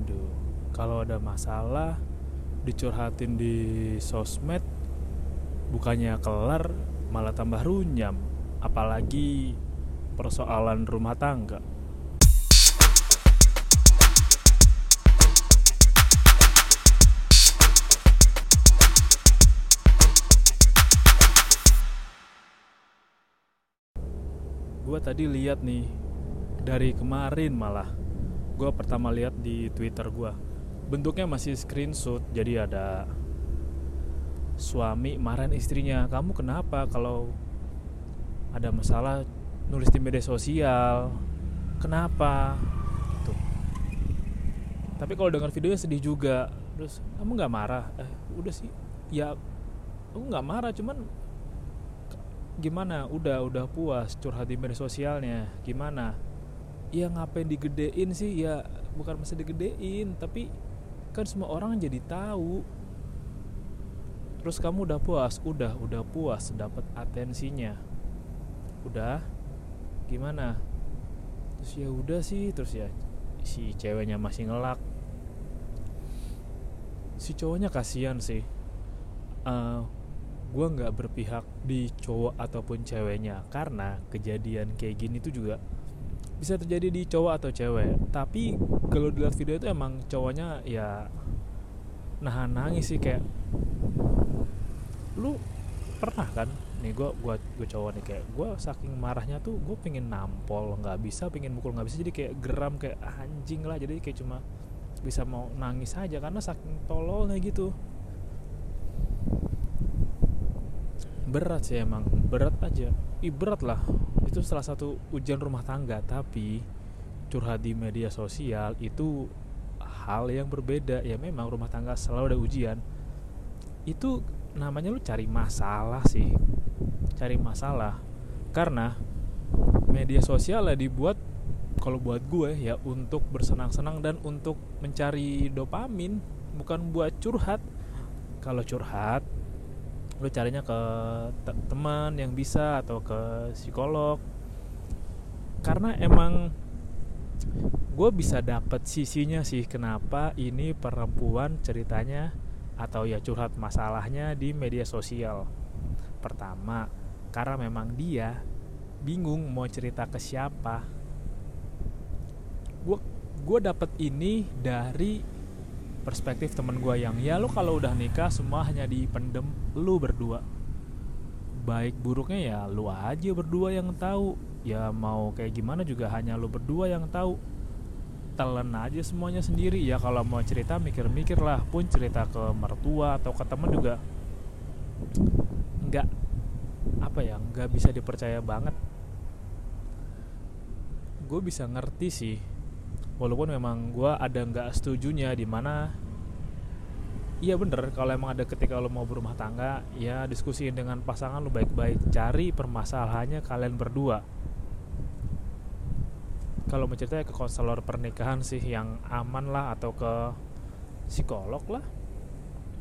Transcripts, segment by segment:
aduh kalau ada masalah dicurhatin di sosmed bukannya kelar malah tambah runyam. Apalagi persoalan rumah tangga. Gue tadi lihat nih dari kemarin malah gue pertama lihat di twitter gue bentuknya masih screenshot jadi ada suami marahin istrinya. Kamu kenapa kalau ada masalah nulis di media sosial? Kenapa? Gitu. Tapi kalau dengar videonya sedih juga. Terus kamu nggak marah? Eh udah sih. Ya aku nggak marah cuman gimana? Udah udah puas curhat di media sosialnya. Gimana ya ngapain digedein sih? Ya bukan mesti digedein tapi kan semua orang jadi tahu. Terus kamu udah puas? Udah udah puas dapat atensinya. Udah? Gimana? Terus ya udah sih terus ya si ceweknya masih ngelak. Si cowoknya kasihan sih. Uh, gue nggak berpihak di cowok ataupun ceweknya karena kejadian kayak gini tuh juga bisa terjadi di cowok atau cewek. Tapi kalau dilihat video itu emang cowoknya ya nahan nangis sih kayak lu pernah kan? Nih gue gua gue cowok nih kayak gue saking marahnya tuh gue pengen nampol nggak bisa pengen mukul nggak bisa. Jadi kayak geram kayak anjing lah. Jadi kayak cuma bisa mau nangis aja karena saking tololnya gitu. Berat sih emang berat aja Ih, berat lah itu salah satu ujian rumah tangga tapi curhat di media sosial itu hal yang berbeda. Ya memang rumah tangga selalu ada ujian. Itu namanya lu cari masalah sih cari masalah. Karena media sosial lah dibuat kalau buat gue ya untuk bersenang-senang dan untuk mencari dopamin bukan buat curhat. Kalau curhat lu carinya ke te teman yang bisa atau ke psikolog. Karena emang gue bisa dapet sisinya sih kenapa ini perempuan ceritanya atau ya curhat masalahnya di media sosial. Pertama karena memang dia bingung mau cerita ke siapa. Gue gue dapet ini dari perspektif temen gue yang ya lo kalau udah nikah semua hanya dipendem lu berdua. Baik buruknya ya lu aja berdua yang tahu. Ya mau kayak gimana juga hanya lu berdua yang tahu. Telan aja semuanya sendiri. Ya kalau mau cerita mikir-mikir lah pun cerita ke mertua atau ke temen juga nggak apa ya nggak bisa dipercaya banget. Gue bisa ngerti sih walaupun memang gue ada nggak setujunya di mana iya bener kalau emang ada ketika lo mau berumah tangga ya diskusiin dengan pasangan lo baik-baik cari permasalahannya kalian berdua. Kalau mau cerita ya ke konselor pernikahan sih yang aman lah atau ke psikolog lah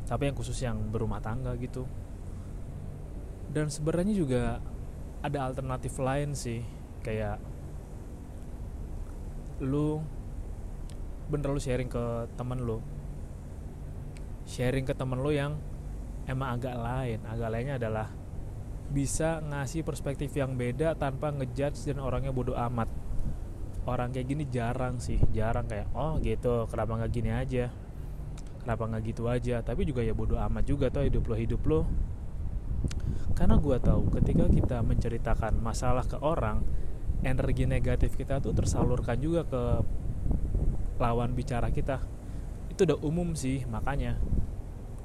tapi yang khusus yang berumah tangga gitu. Dan sebenarnya juga ada alternatif lain sih kayak lu bener lu sharing ke temen lu. Sharing ke temen lu yang emang agak lain. Agak lainnya adalah bisa ngasih perspektif yang beda tanpa ngejudge dan orangnya bodoh amat. Orang kayak gini jarang sih jarang kayak oh gitu kenapa nggak gini aja? Kenapa nggak gitu aja? Tapi juga ya bodoh amat juga tuh hidup lo hidup lo. Karena gue tahu ketika kita menceritakan masalah ke orang energi negatif kita tuh tersalurkan juga ke lawan bicara kita. Itu udah umum sih makanya.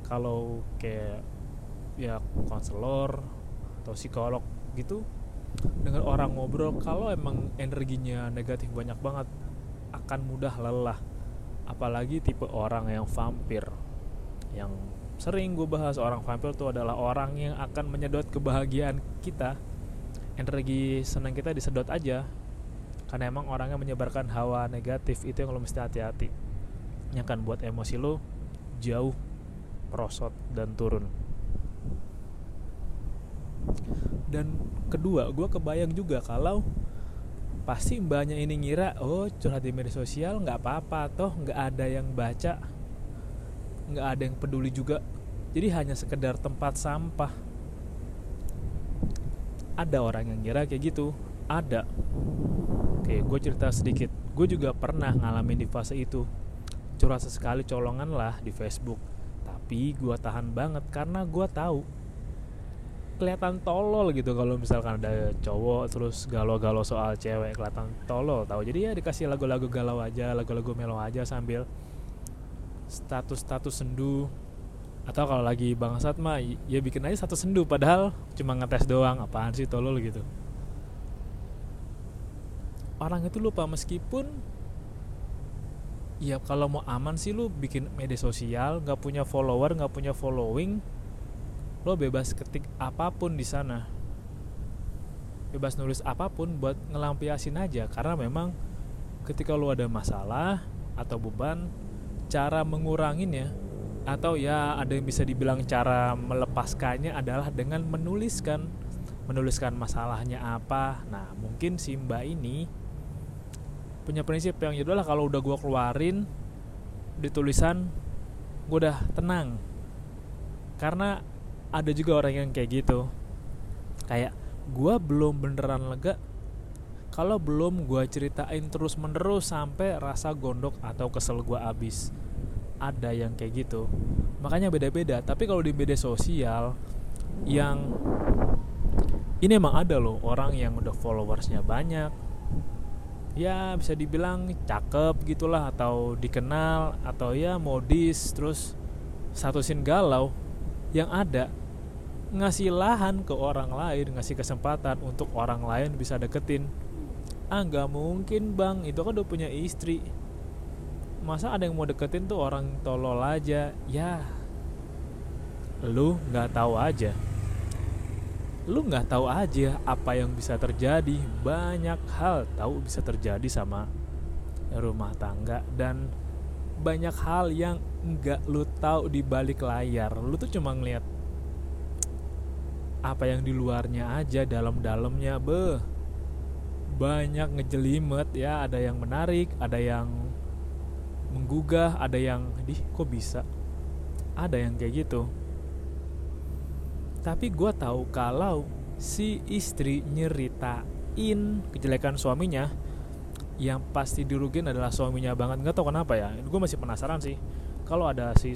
Kalau kayak ya konselor atau psikolog gitu dengan orang ngobrol kalau emang energinya negatif banyak banget akan mudah lelah. Apalagi tipe orang yang vampir. Yang sering gue bahas orang vampir itu adalah orang yang akan menyedot kebahagiaan kita. Energi senang kita disedot aja karena emang orangnya menyebarkan hawa negatif itu yang lo mesti hati-hati. Yang akan buat emosi lo jauh merosot dan turun. Dan kedua gue kebayang juga kalau pasti mbaknya ini ngira oh curhat di media sosial nggak apa-apa toh nggak ada yang baca nggak ada yang peduli juga. Jadi hanya sekedar tempat sampah. Ada orang yang ngira kayak gitu ada oke gue cerita sedikit. Gue juga pernah ngalamin di fase itu. Curhat sesekali colongan lah di Facebook. Tapi gue tahan banget karena gue tahu kelihatan tolol gitu kalau misalkan ada cowok terus galau-galau soal cewek kelihatan tolol tahu. Jadi ya dikasih lagu-lagu galau aja lagu-lagu melo aja sambil status-status sendu. Atau kalau lagi bangsat mah ya bikin aja satu sendu padahal cuma ngetes doang apaan sih tolol gitu orang itu lupa meskipun ya kalau mau aman sih lu bikin media sosial nggak punya follower nggak punya following lo bebas ketik apa pun di sana. Bebas nulis apa pun buat ngelampiasin aja karena memang ketika lo ada masalah atau beban cara menguranginnya atau ya ada yang bisa dibilang cara melepaskannya adalah dengan menuliskan. Menuliskan masalahnya apa. Nah mungkin si mbak ini punya prinsip yang ya lah kalau udah gue keluarin di tulisan gue udah tenang. Karena ada juga orang yang kayak gitu. Kayak gue belum beneran lega kalau belum gue ceritain terus menerus sampai rasa gondok atau kesel gue abis ada yang kayak gitu. Makanya beda-beda. Tapi kalau di media sosial yang ini emang ada loh orang yang udah followersnya banyak ya bisa dibilang cakep gitulah atau dikenal atau ya modis terus satu scene galau yang ada ngasih lahan ke orang lain ngasih kesempatan untuk orang lain bisa deketin. Ah nggak mungkin bang. Itu kan udah punya istri. Masa ada yang mau deketin tuh orang tolol aja? Ya lu nggak tahu aja lu nggak tahu aja apa yang bisa terjadi. Banyak hal tahu bisa terjadi sama rumah tangga. Dan banyak hal yang nggak lu tahu di balik layar. Lu tuh cuma ngeliat apa yang di luarnya aja dalam-dalamnya. Be banyak ngejelimet ya. Ada yang menarik ada yang menggugah ada yang di kok bisa? Ada yang kayak gitu tapi gue tahu kalau si istri nyeritain kejelekan suaminya yang pasti dirugin adalah suaminya banget. Nggak tahu kenapa ya gue masih penasaran sih. Kalau ada si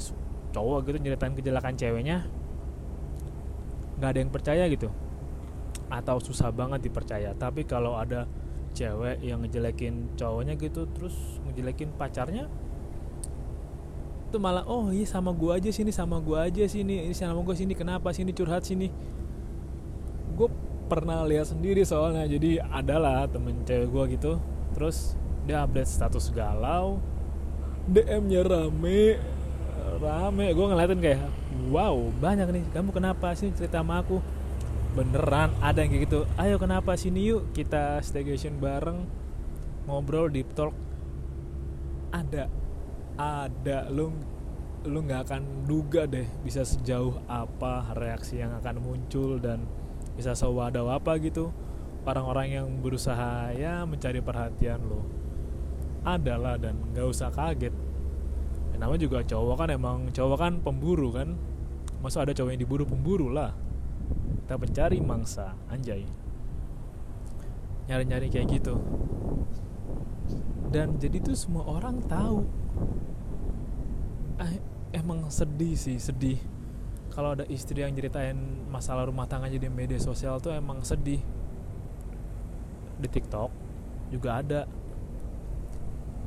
cowok gitu nyeritain kejelekan ceweknya nggak ada yang percaya gitu. Atau susah banget dipercaya. Tapi kalau ada cewek yang ngejelekin cowoknya gitu terus ngejelekin pacarnya itu malah oh iya sama gua aja sini sama gua aja sini ini sama gua sini kenapa sini curhat sini. Gue pernah lihat sendiri soalnya jadi adalah temen cewek gua gitu. Terus dia update status galau DM-nya rame rame. Gue ngeliatin kayak wow banyak nih kamu kenapa sih cerita sama aku? Beneran ada yang kayak gitu ayo kenapa sini yuk kita staycation bareng ngobrol deep talk. Ada ada. Lu lu nggak akan duga deh bisa sejauh apa reaksi yang akan muncul dan bisa sewadaw apa gitu. Orang-orang yang berusaha ya mencari perhatian lo adalah dan nggak usah kaget. Nama juga cowok kan emang cowok kan pemburu kan. Masa ada cowok yang diburu pemburu lah? Kita pencari mangsa anjay. Nyari-nyari kayak gitu. Dan jadi tuh semua orang tahu eh, emang sedih sih sedih. Kalau ada istri yang ceritain masalah rumah tangga jadi media sosial tuh emang sedih. Di TikTok juga ada.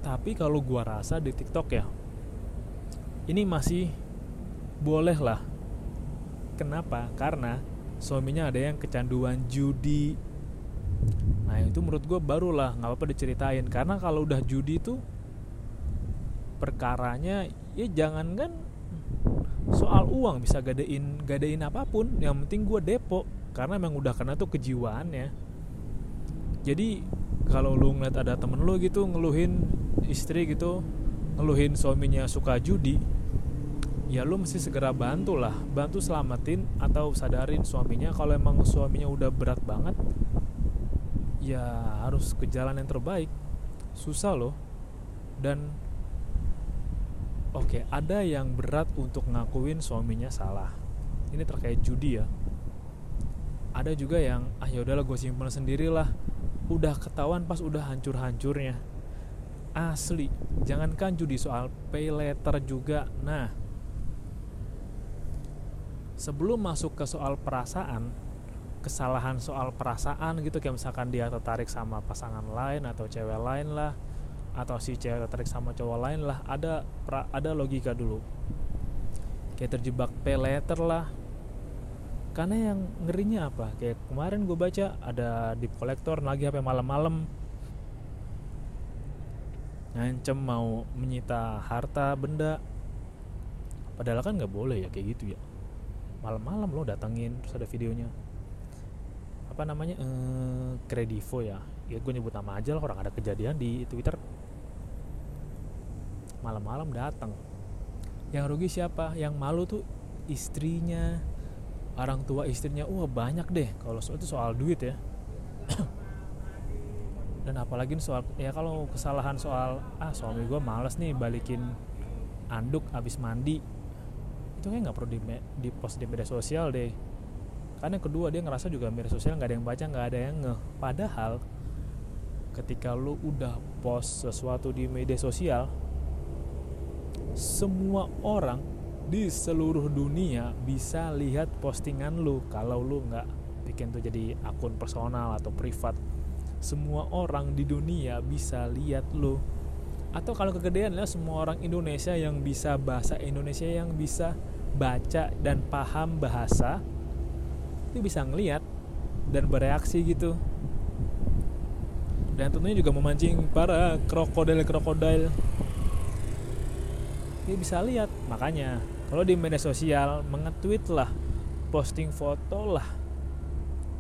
Tapi kalau gua rasa di TikTok ya ini masih boleh lah. Kenapa? Karena suaminya ada yang kecanduan judi. Nah itu menurut gue barulah nggak apa-apa diceritain. Karena kalau udah judi itu perkaranya ya jangan kan soal uang bisa gadein gadein apa pun. Yang penting gue depo karena emang udah kena tuh kejiwaannya jadi kalau lu ngeliat ada temen lu gitu ngeluhin istri gitu ngeluhin suaminya suka judi ya lu mesti segera bantu lah. Bantu selamatin atau sadarin suaminya. Kalau emang suaminya udah berat banget ya harus ke jalan yang terbaik. Susah loh. Dan oke okay, ada yang berat untuk ngakuin suaminya salah. Ini terkait judi ya. Ada juga yang ah ya udahlah gue simpen sendirilah. Udah ketahuan pas udah hancur-hancurnya. Asli jangankan judi soal pay letter juga. Nah sebelum masuk ke soal perasaan kesalahan soal perasaan gitu kayak misalkan dia tertarik sama pasangan lain atau cewek lain lah atau si cewek tertarik sama cowok lain lah ada pra, ada logika dulu. Kayak terjebak pay letter lah. Karena yang ngerinya apa? Kayak kemarin gue baca ada di kolektor lagi HP malam-malam. Ngancem mau menyita harta benda. Padahal kan nggak boleh ya kayak gitu ya. Malam-malam lo datengin terus ada videonya. Apa namanya? Eh, kredivo ya. Ya gue nyebut nama aja lah orang ada kejadian di twitter malam-malam datang. Yang rugi siapa? Yang malu tuh istrinya. Orang tua istrinya. Wah banyak deh. Kalau soal itu soal duit ya. Dan apalagi soal ya kalau kesalahan soal ah suami gue males nih balikin anduk abis mandi. Itu kayak nggak perlu di, di post di media sosial deh. Karena kedua dia ngerasa juga media sosial nggak ada yang baca nggak ada yang nge padahal ketika lu udah post sesuatu di media sosial semua orang di seluruh dunia bisa lihat postingan lu kalau lu nggak bikin tuh jadi akun personal atau privat. Semua orang di dunia bisa lihat lu. Atau kalau kegedean lah semua orang Indonesia yang bisa bahasa Indonesia yang bisa baca dan paham bahasa itu bisa ngeliat dan bereaksi gitu. Dan tentunya juga memancing para krokodil krokodil dia bisa lihat. Makanya kalau di media sosial mengetweet lah posting foto lah.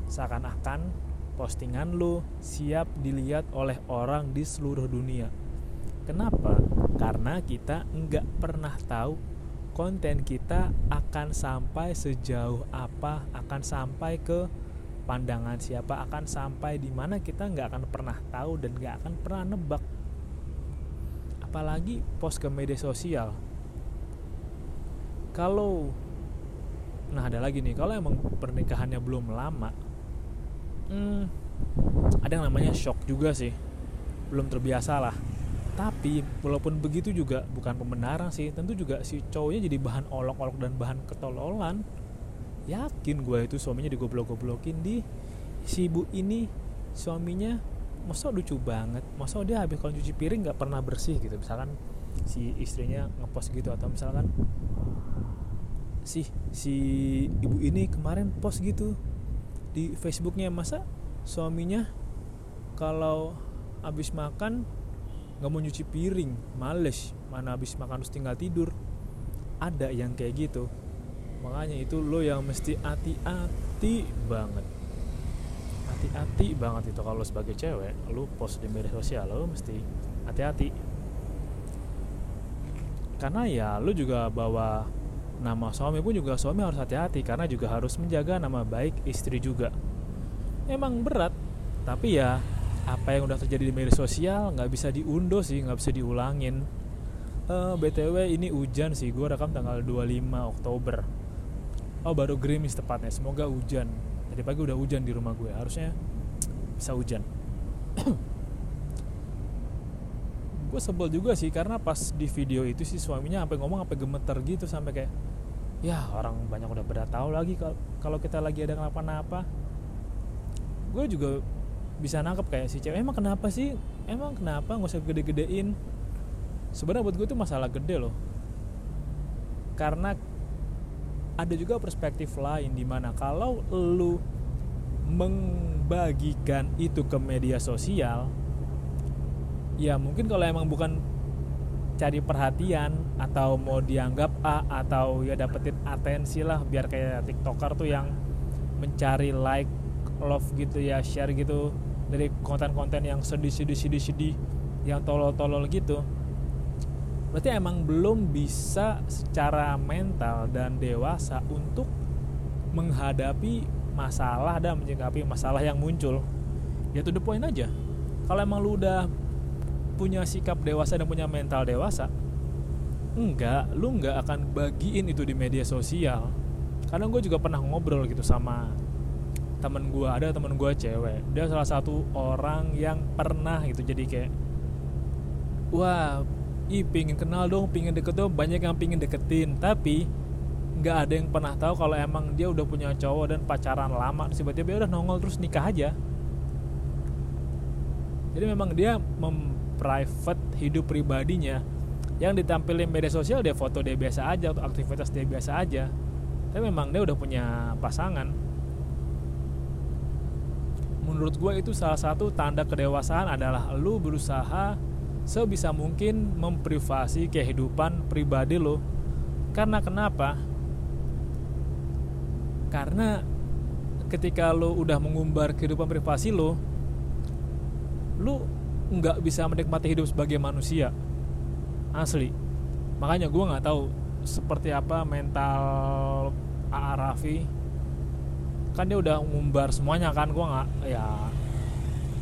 Seakan-akan postingan lu siap dilihat oleh orang di seluruh dunia. Kenapa? Karena kita nggak pernah tahu konten kita akan sampai sejauh apa akan sampai ke pandangan siapa akan sampai di mana kita nggak akan pernah tahu dan nggak akan pernah nebak apalagi post ke media sosial. Kalau nah ada lagi nih kalau emang pernikahannya belum lama hmm, ada yang namanya shock juga sih. Belum terbiasa lah. Tapi walaupun begitu juga bukan pembenaran sih tentu juga si cowoknya jadi bahan olok-olok dan bahan ketololan. Yakin gue itu suaminya digoblok-goblokin di si ibu ini suaminya masa lucu banget. Masa dia habis kalau cuci piring nggak pernah bersih gitu. Misalkan si istrinya ngepost gitu atau misalkan sih si ibu ini kemarin post gitu di Facebooknya masa suaminya kalau habis makan nggak mau nyuci piring? Males mana habis makan terus tinggal tidur. Ada yang kayak gitu. Makanya itu lo yang mesti hati-hati banget hati-hati banget itu kalau sebagai cewek lo post di media sosial lo mesti hati-hati. Karena ya lo juga bawa nama suami pun juga suami harus hati-hati karena juga harus menjaga nama baik istri juga. Emang berat tapi ya apa yang udah terjadi di media sosial nggak bisa diundo sih nggak bisa diulangin. Uh, btw ini hujan sih gue rekam tanggal 25 Oktober. Oh baru gerimis tepatnya semoga hujan tadi pagi udah hujan di rumah gue. Harusnya bisa hujan. Gue sebel juga sih karena pas di video itu sih suaminya sampai ngomong sampai gemeter gitu sampai kayak ya orang banyak udah pada tahu lagi kalau kita lagi ada kenapa-napa. Gue juga bisa nangkep kayak si cewek emang kenapa sih? Emang kenapa? Nggak usah gede-gedein. Sebenarnya buat gue itu masalah gede loh. Karena ada juga perspektif lain di mana kalau lu membagikan itu ke media sosial ya mungkin kalau emang bukan cari perhatian atau mau dianggap A atau ya dapetin atensi lah biar kayak tiktoker tuh yang mencari like love gitu ya share gitu dari konten-konten yang sedih-sedih sedih-sedih yang tolol-tolol gitu berarti emang belum bisa secara mental dan dewasa untuk menghadapi masalah dan menyikapi masalah yang muncul. Ya tuh the point aja. Kalau emang lu udah punya sikap dewasa dan punya mental dewasa enggak lu enggak akan bagiin itu di media sosial. Karena gue juga pernah ngobrol gitu sama temen gue ada temen gue cewek. Dia salah satu orang yang pernah gitu jadi kayak wah ih pingin kenal dong pingin deket dong. Banyak yang pingin deketin tapi nggak ada yang pernah tahu kalau emang dia udah punya cowok dan pacaran lama. Tiba-tiba udah nongol terus nikah aja. Jadi memang dia memprivate hidup pribadinya. Yang ditampilin media sosial dia foto dia biasa aja atau aktivitas dia biasa aja. Tapi memang dia udah punya pasangan. Menurut gue itu salah satu tanda kedewasaan adalah lu berusaha sebisa mungkin memprivasi kehidupan pribadi lo. Karena kenapa? Karena ketika lo udah mengumbar kehidupan privasi lo lo nggak bisa menikmati hidup sebagai manusia. Asli. Makanya gue nggak tahu seperti apa mental A Raffi. Kan dia udah ngumbar semuanya kan gue nggak ya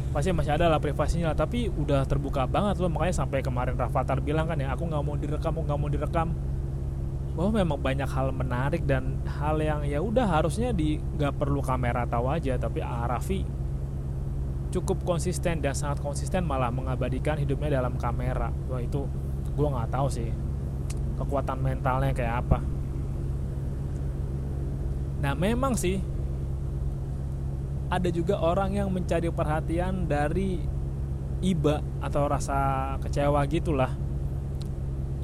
pasti masih ada lah privasinya tapi udah terbuka banget loh. Makanya sampai kemarin Rafathar bilang kan ya aku nggak mau direkam nggak mau direkam. Bahwa memang banyak hal menarik dan hal yang ya udah harusnya di nggak perlu kamera tahu aja tapi Arafi cukup konsisten dan sangat konsisten malah mengabadikan hidupnya dalam kamera. Wah itu gue nggak tahu sih kekuatan mentalnya kayak apa. Nah memang sih ada juga orang yang mencari perhatian dari iba atau rasa kecewa gitulah.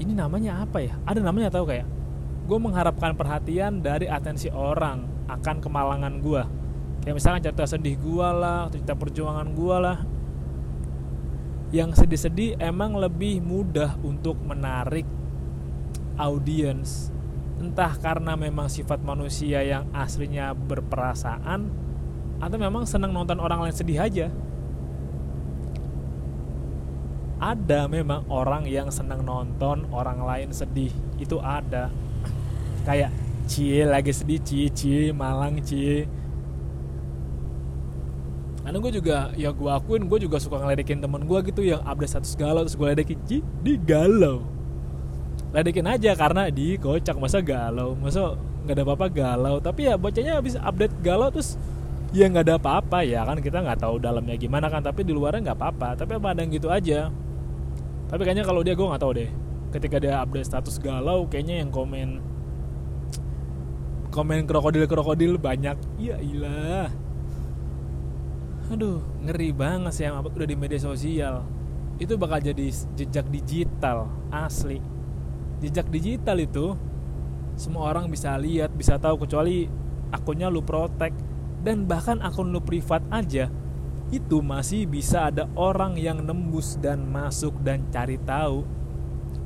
Ini namanya apa ya? Ada namanya tahu kayak gue mengharapkan perhatian dari atensi orang akan kemalangan gue kayak misalnya cerita sedih gue lah cerita perjuangan gue lah. Yang sedih-sedih emang lebih mudah untuk menarik audiens. Entah karena memang sifat manusia yang aslinya berperasaan atau memang senang nonton orang lain sedih aja? Ada memang orang yang senang nonton orang lain sedih. Itu ada. Kayak cie lagi sedih cie cie malang cie karena gue juga ya gue akuin gue juga suka ngeledekin temen gue gitu yang update status galau terus gue ledekin cie di galau. Ledekin aja karena di kocak masa galau? Masa nggak ada apa-apa galau? Tapi ya bocahnya habis update galau terus ya nggak ada apa-apa ya kan kita nggak tahu dalamnya gimana kan tapi di luarnya nggak apa-apa tapi apa ada yang gitu aja. Tapi kayaknya kalau dia gue nggak tahu deh. Ketika dia update status galau kayaknya yang komen komen krokodil krokodil banyak. Ya ilah. Aduh ngeri banget sih yang udah di media sosial. Itu bakal jadi jejak digital asli. Jejak digital itu semua orang bisa lihat bisa tahu kecuali akunnya lu protek dan bahkan akun lu privat aja itu masih bisa ada orang yang nembus dan masuk dan cari tahu.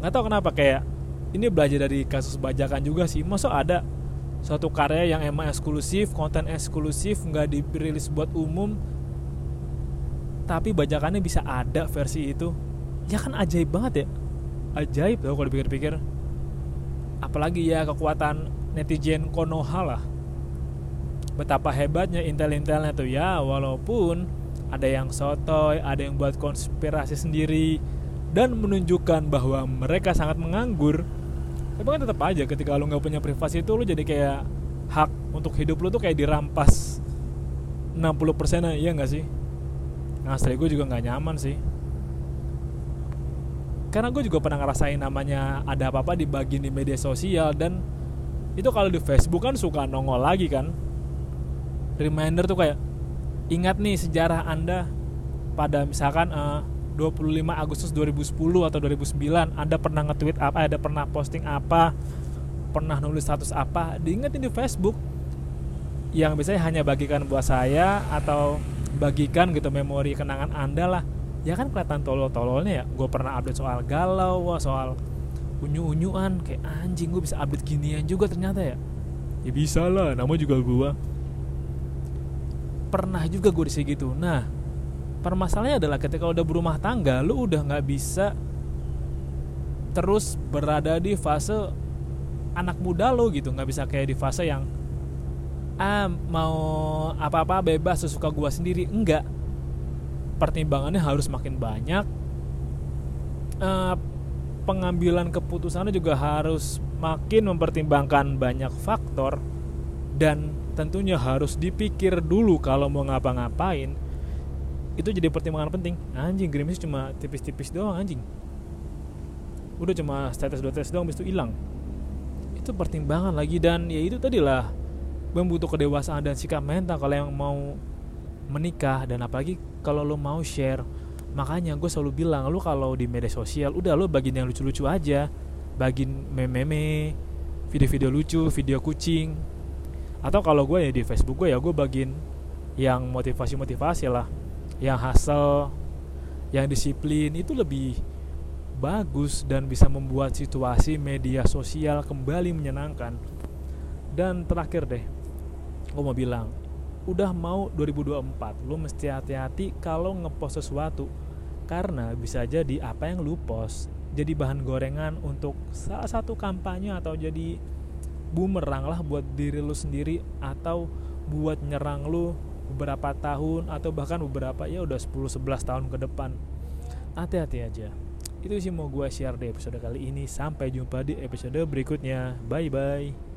Nggak tahu kenapa kayak ini belajar dari kasus bajakan juga sih. Masuk ada suatu karya yang emang eksklusif konten eksklusif nggak dirilis buat umum tapi bajakannya bisa ada versi itu? Ya kan ajaib banget ya? Ajaib tau kalau dipikir-pikir. Apalagi ya kekuatan netizen Konoha lah betapa hebatnya intel-intelnya tuh ya walaupun ada yang sotoy ada yang buat konspirasi sendiri dan menunjukkan bahwa mereka sangat menganggur. Tapi kan tetap aja ketika lu nggak punya privasi itu lu jadi kayak hak untuk hidup lu tuh kayak dirampas 60% iya nggak sih? Asli gue juga nggak nyaman sih. Karena gue juga pernah ngerasain namanya ada apa-apa di bagian di media sosial dan itu kalau di Facebook kan suka nongol lagi kan reminder tuh kayak ingat nih sejarah anda pada misalkan uh, 25 Agustus 2010 atau 2009 Anda pernah nge-tweet apa, ada pernah posting apa, pernah nulis status apa, diingetin di Facebook yang biasanya hanya bagikan buat saya atau bagikan gitu memori kenangan Anda lah. Ya kan kelihatan tolol-tololnya ya. Gue pernah update soal galau, soal unyu-unyuan kayak anjing gue bisa update ginian juga ternyata ya. Ya bisa lah, nama juga gue. Pernah juga gue di gitu. Nah, permasalahannya adalah ketika udah berumah tangga lu udah nggak bisa terus berada di fase anak muda lo gitu. Nggak bisa kayak di fase yang ah mau apa-apa bebas sesuka gua sendiri. Enggak pertimbangannya harus makin banyak. Uh, pengambilan keputusannya juga harus makin mempertimbangkan banyak faktor dan tentunya harus dipikir dulu kalau mau ngapa-ngapain itu jadi pertimbangan penting. Anjing gerimis cuma tipis-tipis doang anjing. Udah cuma status dua status doang bis itu hilang. Itu pertimbangan lagi. Dan ya itu tadilah membutuhkan kedewasaan dan sikap mental kalau yang mau menikah. Dan apalagi kalau lo mau share makanya gue selalu bilang lo kalau di media sosial udah lo bagiin yang lucu-lucu aja. Bagiin meme-meme video-video lucu video kucing atau kalau gue ya di Facebook gue ya gue bagiin yang motivasi-motivasi lah. Yang hasil yang disiplin itu lebih bagus dan bisa membuat situasi media sosial kembali menyenangkan. Dan terakhir deh gue mau bilang udah mau 2024 lu mesti hati-hati kalau ngepost sesuatu. Karena bisa jadi apa yang lu post jadi bahan gorengan untuk salah satu kampanye atau jadi bumerang lah buat diri lu sendiri atau buat nyerang lu beberapa tahun atau bahkan beberapa ya udah 10 11 tahun ke depan. Hati-hati aja. Itu sih mau gue share di episode kali ini. Sampai jumpa di episode berikutnya. Bye bye.